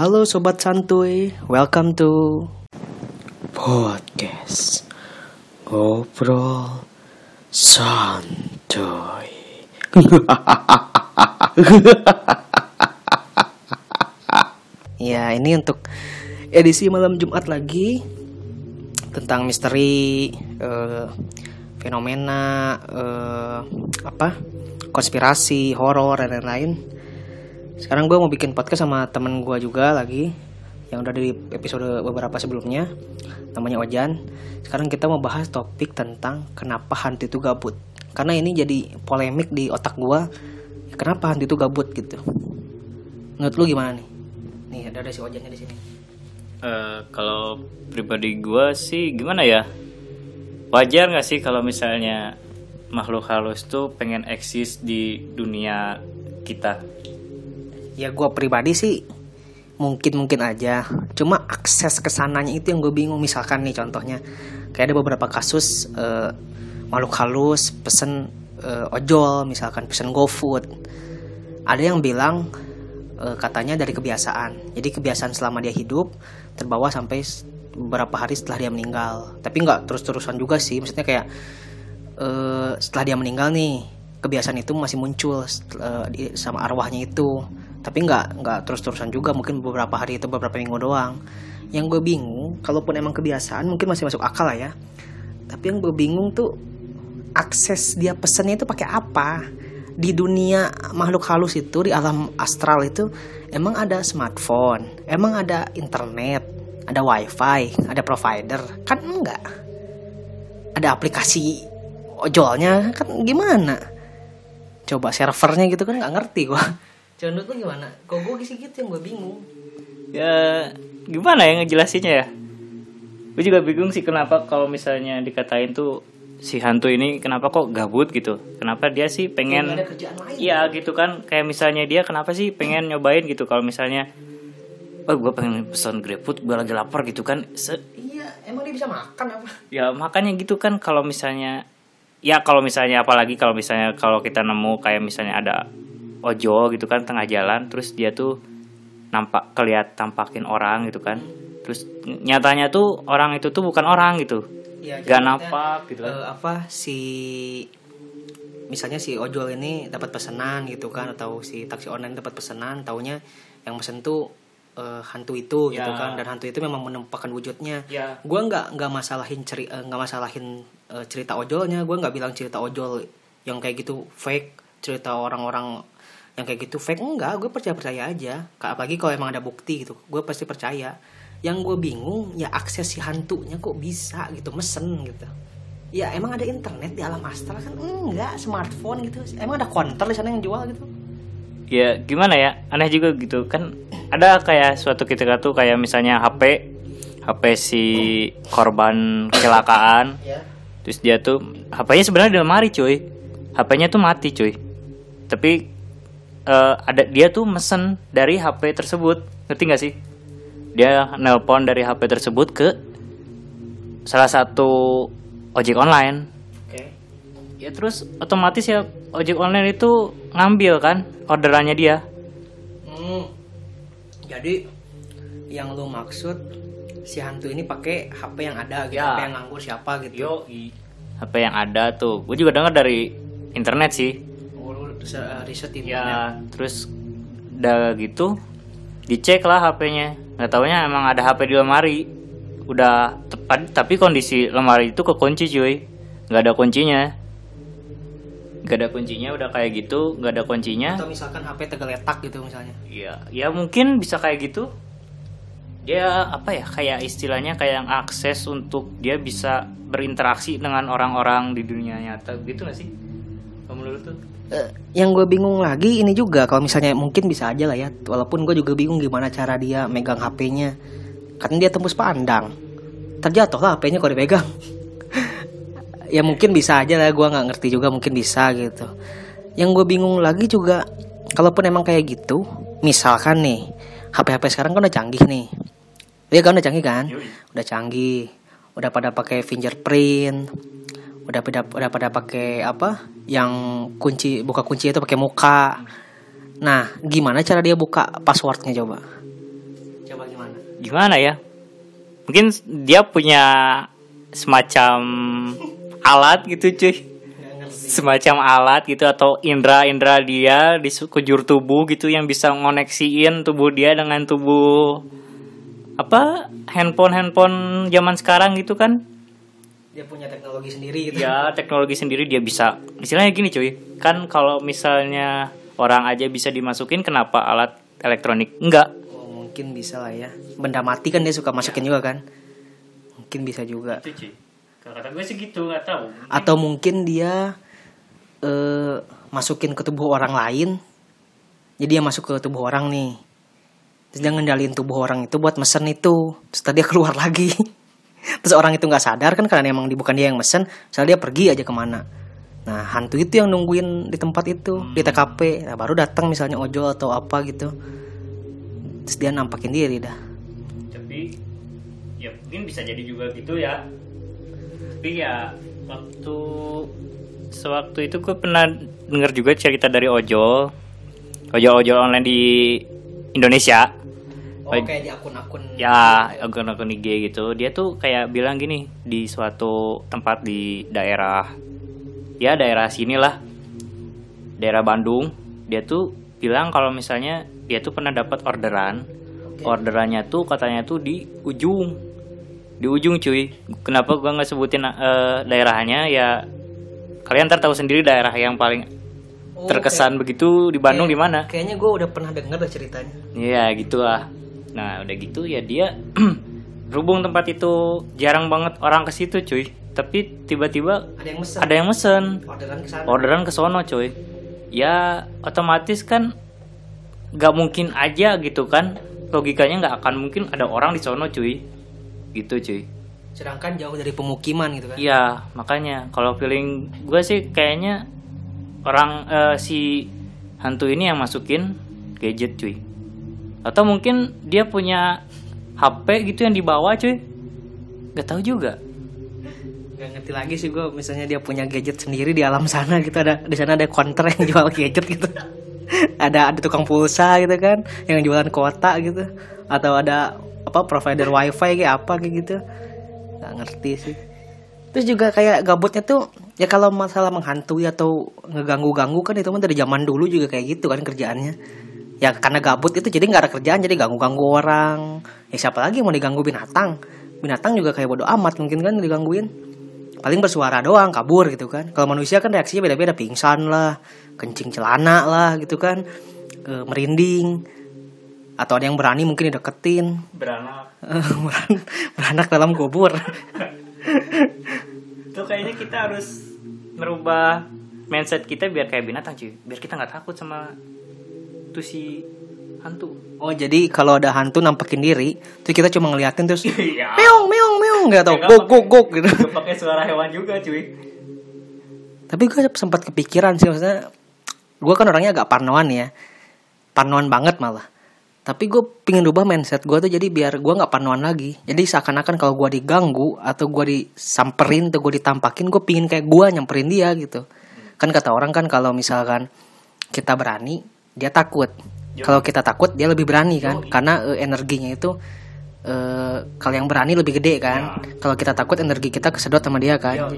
Halo sobat santuy, welcome to podcast ngobrol santuy. ya ini untuk edisi malam Jumat lagi tentang misteri eh, fenomena eh, apa konspirasi horor dan lain-lain. Sekarang gue mau bikin podcast sama temen gue juga lagi yang udah di episode beberapa sebelumnya namanya Ojan. Sekarang kita mau bahas topik tentang kenapa hantu itu gabut. Karena ini jadi polemik di otak gue. Kenapa hantu itu gabut gitu? Menurut lu gimana nih? Nih ada ada si Ojannya di sini. Eh, kalau pribadi gue sih gimana ya wajar nggak sih kalau misalnya makhluk halus tuh pengen eksis di dunia kita Ya gue pribadi sih mungkin mungkin aja. Cuma akses ke sananya itu yang gue bingung. Misalkan nih contohnya kayak ada beberapa kasus eh, makhluk halus pesen eh, ojol, misalkan pesen GoFood. Ada yang bilang eh, katanya dari kebiasaan. Jadi kebiasaan selama dia hidup terbawa sampai beberapa hari setelah dia meninggal. Tapi nggak terus-terusan juga sih. Maksudnya kayak eh, setelah dia meninggal nih kebiasaan itu masih muncul eh, di- sama arwahnya itu tapi nggak nggak terus terusan juga mungkin beberapa hari itu beberapa minggu doang. Yang gue bingung kalaupun emang kebiasaan mungkin masih masuk akal lah ya. Tapi yang gue bingung tuh akses dia pesennya itu pakai apa? Di dunia makhluk halus itu di alam astral itu emang ada smartphone emang ada internet ada wifi ada provider? Kan enggak. Ada aplikasi ojolnya kan gimana? Coba servernya gitu kan nggak ngerti gua Menurut lu gimana? Kok gue sih gitu yang gue bingung. Ya gimana ya ngejelasinnya ya? Gue juga bingung sih kenapa kalau misalnya dikatain tuh si hantu ini kenapa kok gabut gitu? Kenapa dia sih pengen Iya gitu kan. Kayak misalnya dia kenapa sih pengen nyobain gitu? Kalau misalnya oh gue pengen pesan GrabFood gue lagi lapar gitu kan. Se- Iya, emang dia bisa makan apa? ya makanya gitu kan kalau misalnya ya kalau misalnya apalagi kalau misalnya kalau kita nemu kayak misalnya ada ojol gitu kan tengah jalan terus dia tuh nampak keliat tampakin orang gitu kan. Terus nyatanya tuh orang itu tuh bukan orang gitu. Iya, gak nampak gitu kan. eh, apa si misalnya si ojol ini dapat pesanan gitu kan atau si taksi online dapat pesanan taunya yang pesen tuh eh, hantu itu gitu Ya. kan. Dan hantu itu memang menampakkan wujudnya. Ya gue nggak nggak masalahin ceri eh, nggak masalahin eh, cerita ojolnya. Gue nggak bilang cerita ojol yang kayak gitu fake cerita orang-orang yang kayak gitu fake enggak. Gue percaya percaya aja apalagi kalau emang ada bukti gitu. Gue pasti percaya. Yang gue bingung ya akses si hantunya kok bisa gitu mesen gitu. Ya emang ada internet di alam astral kan? Enggak smartphone gitu. Emang ada counter di sana yang jual gitu? Ya gimana ya? Aneh juga gitu. Kan ada kayak suatu ketika tuh kayak misalnya HP HP si korban kecelakaan. Ya. Terus dia tuh HP-nya sebenarnya di lemari cuy. HP-nya tuh mati cuy tapi eh, ada dia tuh mesen dari HP tersebut. Ngerti gak sih? Dia nelpon dari HP tersebut ke salah satu ojek online. Oke. Ya terus otomatis ya ojek online itu ngambil kan orderannya dia. Hmm. Jadi yang lu maksud si hantu ini pakai HP yang ada gitu, Ya. HP yang nganggur siapa gitu. HP yang ada tuh. Gue juga dengar dari internet sih. uh, riset internet. ya terus udah gitu dicek lah HP-nya nggak taunya emang ada HP di lemari. Udah tepat tapi kondisi lemari itu kekunci cuy. Nggak ada kuncinya. Nggak ada kuncinya udah kayak gitu nggak ada kuncinya. Atau misalkan HP tergeletak gitu misalnya. ya ya mungkin bisa kayak gitu. Dia apa ya kayak istilahnya kayak yang akses untuk dia bisa berinteraksi dengan orang-orang di dunia nyata. Gitu gak sih menurut tuh? Eh, yang gue bingung lagi ini juga kalau misalnya mungkin bisa aja lah ya. Walaupun gue juga bingung gimana cara dia megang HP-nya kan dia tembus pandang. Terjatuh lah HP-nya kalau dipegang. Ya mungkin bisa aja lah gue nggak ngerti juga mungkin bisa gitu. Yang gue bingung lagi juga kalaupun emang kayak gitu misalkan nih HP-HP sekarang kan udah canggih nih. Iya kan udah canggih kan? Udah canggih. Udah pada pakai fingerprint udah pada udah pada pakai apa? Yang kunci buka kunci itu pakai muka. Nah gimana cara dia buka passwordnya coba? Gimana? Ya? Mungkin dia punya semacam alat gitu cuy. Semacam alat gitu atau indera-indera dia di sekujur tubuh gitu yang bisa ngoneksiin tubuh dia dengan tubuh apa handphone handphone zaman sekarang gitu kan dia punya teknologi sendiri gitu. Ya teknologi sendiri dia bisa. Istilahnya gini cuy. Kan kalau misalnya orang aja bisa dimasukin kenapa alat elektronik? Enggak. Oh, mungkin bisa lah ya. Benda mati kan dia suka masukin juga kan? Mungkin bisa juga. Itu cuy. Kalau kata gue sih gitu nggak tahu. Atau mungkin dia eh masukin ke tubuh orang lain. Jadi dia masuk ke tubuh orang nih. Terus dia ngendalin tubuh orang itu buat mesen itu. Terus tadi dia keluar lagi terus orang itu nggak sadar kan karena emang bukan dia yang mesen soalnya dia pergi aja ke mana. Nah hantu itu yang nungguin di tempat itu di TKP nah, baru datang misalnya ojol atau apa gitu. Terus dia nampakin diri dah. Tapi ya mungkin bisa jadi juga gitu ya. Tapi ya waktu sewaktu itu gue pernah dengar juga cerita dari ojol. Ojol-ojol online di Indonesia oh kayak di akun-akun ya akun-akun IG gitu. Dia tuh kayak bilang gini di suatu tempat di daerah ya daerah sini lah daerah Bandung dia tuh bilang kalau misalnya dia tuh pernah dapat orderan. Orderannya tuh katanya tuh di ujung di ujung cuy. Kenapa gua nggak sebutin eh, daerahnya? Ya kalian ntar tahu sendiri daerah yang paling Oh, terkesan begitu di Bandung di kayak- mana. kayaknya gue udah pernah denger ceritanya. Iya gitu lah. Nah udah gitu ya dia berhubung tempat itu jarang banget orang ke situ cuy. Tapi tiba-tiba ada yang mesen ada yang mesen orderan ke sana orderan ke sono cuy. Ya otomatis kan nggak mungkin aja gitu kan. Logikanya nggak akan mungkin ada orang di sono cuy. Gitu cuy. sedangkan jauh dari pemukiman gitu kan Iya makanya kalau feeling gue sih kayaknya orang eh, si hantu ini yang masukin gadget cuy atau mungkin dia punya HP gitu yang dibawa cuy. Nggak tahu juga. Gak ngerti lagi sih gue misalnya dia punya gadget sendiri di alam sana gitu ada di sana ada counter yang jual gadget gitu. Ada ada tukang pulsa gitu kan yang jualan kuota gitu. Atau ada apa provider wifi kayak apa kayak gitu. Nggak ngerti sih. Terus juga kayak gabutnya tuh ya kalau masalah menghantui atau ngeganggu ganggu kan itu mah dari zaman dulu juga kayak gitu kan kerjaannya ya karena gabut itu jadi nggak ada kerjaan jadi ganggu ganggu orang. Ya siapa lagi yang mau diganggu binatang? Binatang juga kayak bodoh amat mungkin kan digangguin. Paling bersuara doang kabur gitu kan. Kalau manusia kan reaksinya beda-beda pingsan lah kencing celana lah gitu kan e, merinding. Atau ada yang berani mungkin dideketin. Beranak. Beran- beranak dalam kubur. Itu kayaknya kita harus merubah mindset kita biar kayak binatang cuy. Biar kita nggak takut sama tuh si hantu. Oh jadi kalau ada hantu nampakin diri terus kita cuma ngeliatin terus Iya. meong meong meong nggak tau Ya, gok gok gok gitu. pakai suara hewan juga cuy. Tapi gue sempat kepikiran sih maksudnya gue kan orangnya agak parnoan ya. Parnoan banget malah. Tapi gue pingin rubah mindset gue tuh jadi biar gue nggak parnoan lagi. Jadi seakan-akan kalau gue diganggu atau gue disamperin atau gue ditampakin gue pingin kayak gue nyamperin dia gitu. Kan kata orang kan kalau misalkan kita berani dia takut. Kalau kita takut dia lebih berani kan? Karena eh, energinya itu eh, kalau yang berani lebih gede kan? Kalau kita takut energi kita kesedot sama dia kan?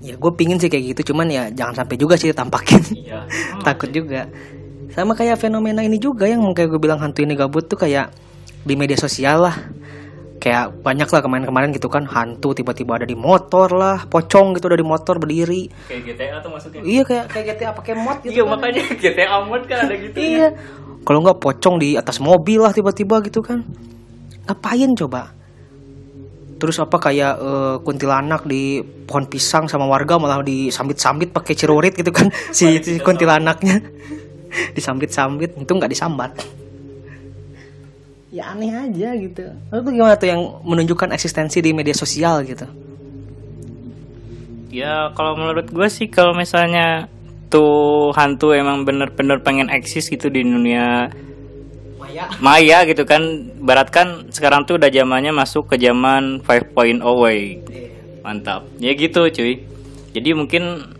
Ya gue pingin sih kayak gitu cuman ya jangan sampai juga sih ditampakin. Iya. Takut juga. Sama kayak fenomena ini juga yang kayak gue bilang hantu ini gabut tuh kayak di media sosial lah kayak banyak lah kemarin-kemarin gitu kan hantu tiba-tiba ada di motor lah pocong gitu ada di motor berdiri. Kayak GTA tuh masuknya iya kayak kayak GTA pakai mod gitu iya kan. makanya GTA mod kan ada gitu iya. kalau nggak pocong di atas mobil lah tiba-tiba gitu kan. Ngapain coba? Terus apa kayak eh, kuntilanak di pohon pisang sama warga malah disambit-sambit pakai cerurit gitu kan. Si, si kuntilanaknya. Disambit-sambit itu nggak disambat ya aneh aja gitu. Lalu tuh gimana tuh yang menunjukkan eksistensi di media sosial gitu? Ya kalau menurut gue sih kalau misalnya tuh hantu emang bener-bener pengen eksis gitu di dunia Maya. Maya gitu kan Barat kan sekarang tuh udah zamannya masuk ke zaman 5.0 way Mantap. Ya gitu cuy. Jadi mungkin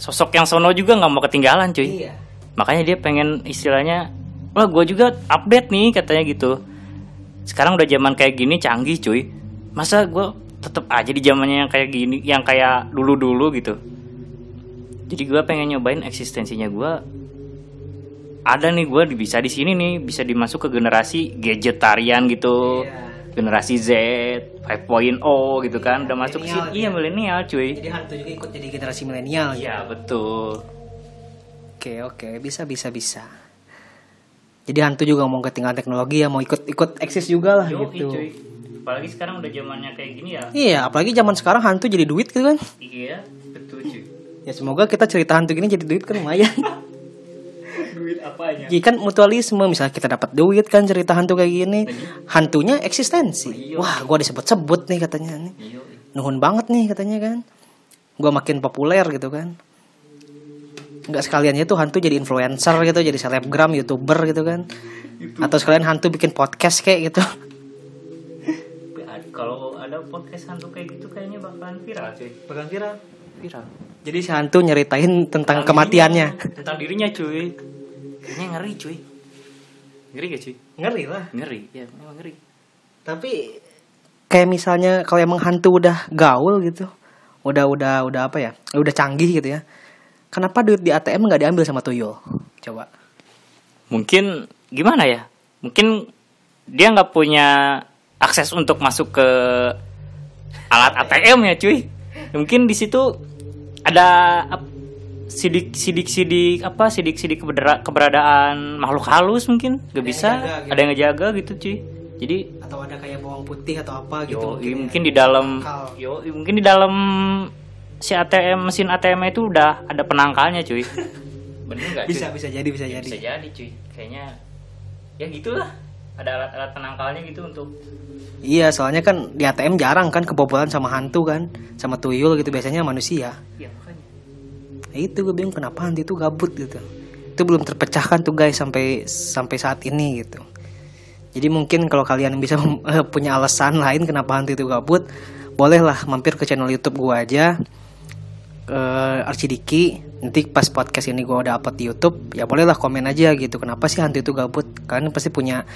sosok yang sono juga nggak mau ketinggalan cuy. Iya. Makanya dia pengen istilahnya Wah gue juga update nih katanya gitu sekarang udah zaman kayak gini canggih cuy masa gue tetap aja di zamannya yang kayak gini yang kayak dulu dulu gitu jadi gue pengen nyobain eksistensinya gue ada nih gue bisa di sini nih bisa dimasuk ke generasi gadgetarian gitu Iya. generasi Z 5.0 gitu kan udah masuk sini iya milenial cuy Jadi hantu juga ikut jadi generasi milenial. gitu. iya betul Oke oke bisa bisa bisa. Jadi hantu juga mau ketinggalan teknologi ya mau ikut ikut eksis juga lah Yoi, gitu. cuy apalagi sekarang udah zamannya kayak gini ya Iya apalagi zaman sekarang hantu jadi duit gitu kan. iya betul cuy Ya semoga kita cerita hantu gini jadi duit kan lumayan. duit apanya Jadi kan mutualisme misalnya kita dapat duit kan cerita hantu kayak gini. Hantunya eksistensi. Wah gua disebut-sebut nih katanya nih. Nuhun banget nih katanya kan. Gua makin populer gitu kan. Nggak sekaliannya tuh hantu jadi influencer gitu, jadi selebgram, youtuber gitu kan. Atau sekalian hantu bikin podcast kayak gitu. kalau ada podcast hantu kayak gitu kayaknya bakalan viral cuy Bakal viral. Viral. Jadi si hantu nyeritain tentang kematiannya. dirinya, tentang dirinya cuy kayaknya ngeri cuy ngeri gak cuy Ngeri lah. ngeri ya memang ngeri Tapi kayak misalnya kalau emang hantu udah gaul gitu, udah udah udah apa ya, udah canggih gitu ya. Kenapa duit di ATM nggak diambil sama tuyul? Coba. mungkin gimana ya mungkin dia nggak punya akses untuk masuk ke alat ATM ya cuy mungkin di situ ada sidik sidik sidik apa sidik sidik keberadaan makhluk halus mungkin gak bisa gitu. ada yang ngejaga gitu cuy jadi Atau ada kayak bawang putih atau apa gitu? yo mungkin ya. mungkin di dalam yo mungkin di dalam si ATM mesin ATM itu udah ada penangkalnya cuy bener nggak cuy? Bisa bisa jadi bisa Ya, jadi. bisa jadi cuy kayaknya ya gitulah ada alat-alat penangkalnya gitu untuk Iya, soalnya kan di ATM jarang kan kebobolan sama hantu kan, sama tuyul gitu biasanya manusia. ya makanya Nah, itu gue bingung kenapa hantu itu gabut gitu. Itu belum terpecahkan tuh guys sampai sampai saat ini gitu. Jadi mungkin kalau kalian bisa punya alasan lain kenapa hantu itu gabut, bolehlah mampir ke channel YouTube gua aja ke Arcidiki. Nanti pas podcast ini gua udah upload di YouTube, ya bolehlah komen aja gitu. Kenapa sih hantu itu gabut? Kalian pasti punya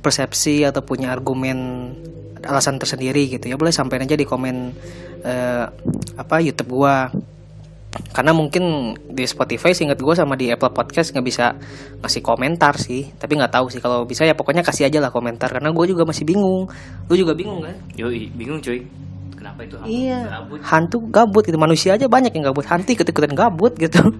persepsi atau punya argumen alasan tersendiri gitu ya. Boleh sampein aja di komen eh, apa YouTube gua karena mungkin di Spotify seingat gue sama di Apple Podcast nggak bisa ngasih komentar sih tapi nggak tahu sih kalau bisa ya pokoknya kasih aja lah komentar karena gue juga masih bingung lu juga bingung kan yoi bingung cuy kenapa itu hantu iya. gabut? Hantu gabut itu manusia aja banyak yang gabut. Hantu ikut ikutan gabut gitu.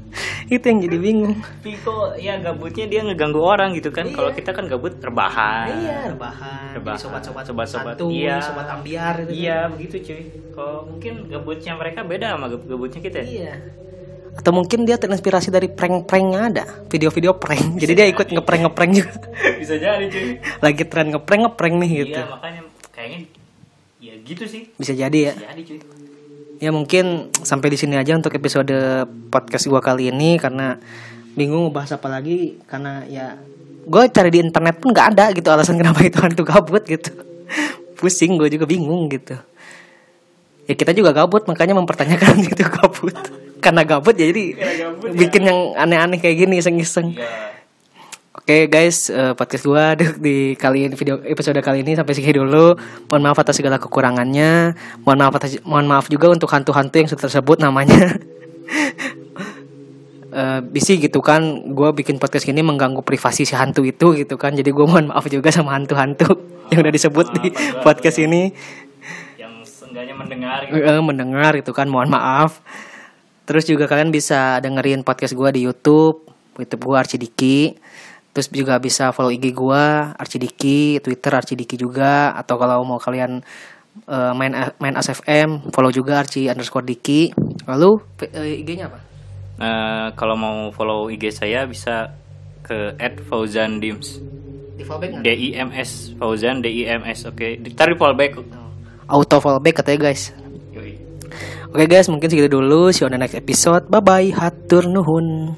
Itu yang jadi bingung. tapi kok ya gabutnya dia ngeganggu orang gitu kan. Kalau kita kan gabut rebahan. Iya. Rebahan. Rebahan. jadi sobat-sobat Sobat-sobat, hantu, iya. sobat ambiar gitu iya begitu cuy. Kalau mungkin gabutnya mereka beda sama gab- gabutnya kita ya? Iya. Atau mungkin dia terinspirasi dari prank-prank yang ada, video-video prank. Jadi dia ikut ngeprank ngeprank juga. bisa jadi cuy. Lagi tren ngeprank ngeprank nih gitu. iya makanya kayaknya ya gitu sih Bisa jadi ya. jadi cuy Ya mungkin sampai di sini aja untuk episode podcast gua kali ini karena bingung bahas apa lagi karena ya gue cari di internet pun nggak ada gitu alasan kenapa itu hantu gabut gitu. Pusing gue juga bingung gitu. Ya kita juga gabut makanya mempertanyakan itu gabut. Karena gabut ya jadi bikin yang aneh-aneh kayak gini iseng-iseng. ya Oke guys, eh, podcast gua di, di kali ini video episode kali ini sampai segini dulu. Mohon maaf atas segala kekurangannya. Mohon maaf atas mohon maaf juga untuk hantu-hantu yang sudah tersebut namanya. Eh bisi gitu kan, gue bikin podcast ini mengganggu privasi si hantu itu gitu kan. Jadi gue mohon maaf juga sama hantu-hantu yang udah disebut di podcast ini. yang seenggaknya mendengar gitu. Eh, mendengar itu kan mohon maaf terus juga kalian bisa dengerin podcast gua di YouTube YouTube gua Arcidiki terus juga bisa follow IG gua Arcidiki Twitter Arcidiki juga atau kalau mau kalian eh, main main ASFM follow juga Arci underscore Diki lalu eh, IG-nya apa Eh, kalau mau follow IG saya bisa ke @fauzandims di follow back D I M S Fauzan D I M S oke ditarik follow back auto follow back katanya guys. Oke guys, mungkin segitu dulu. See you on the next episode. Bye bye. Hatur nuhun.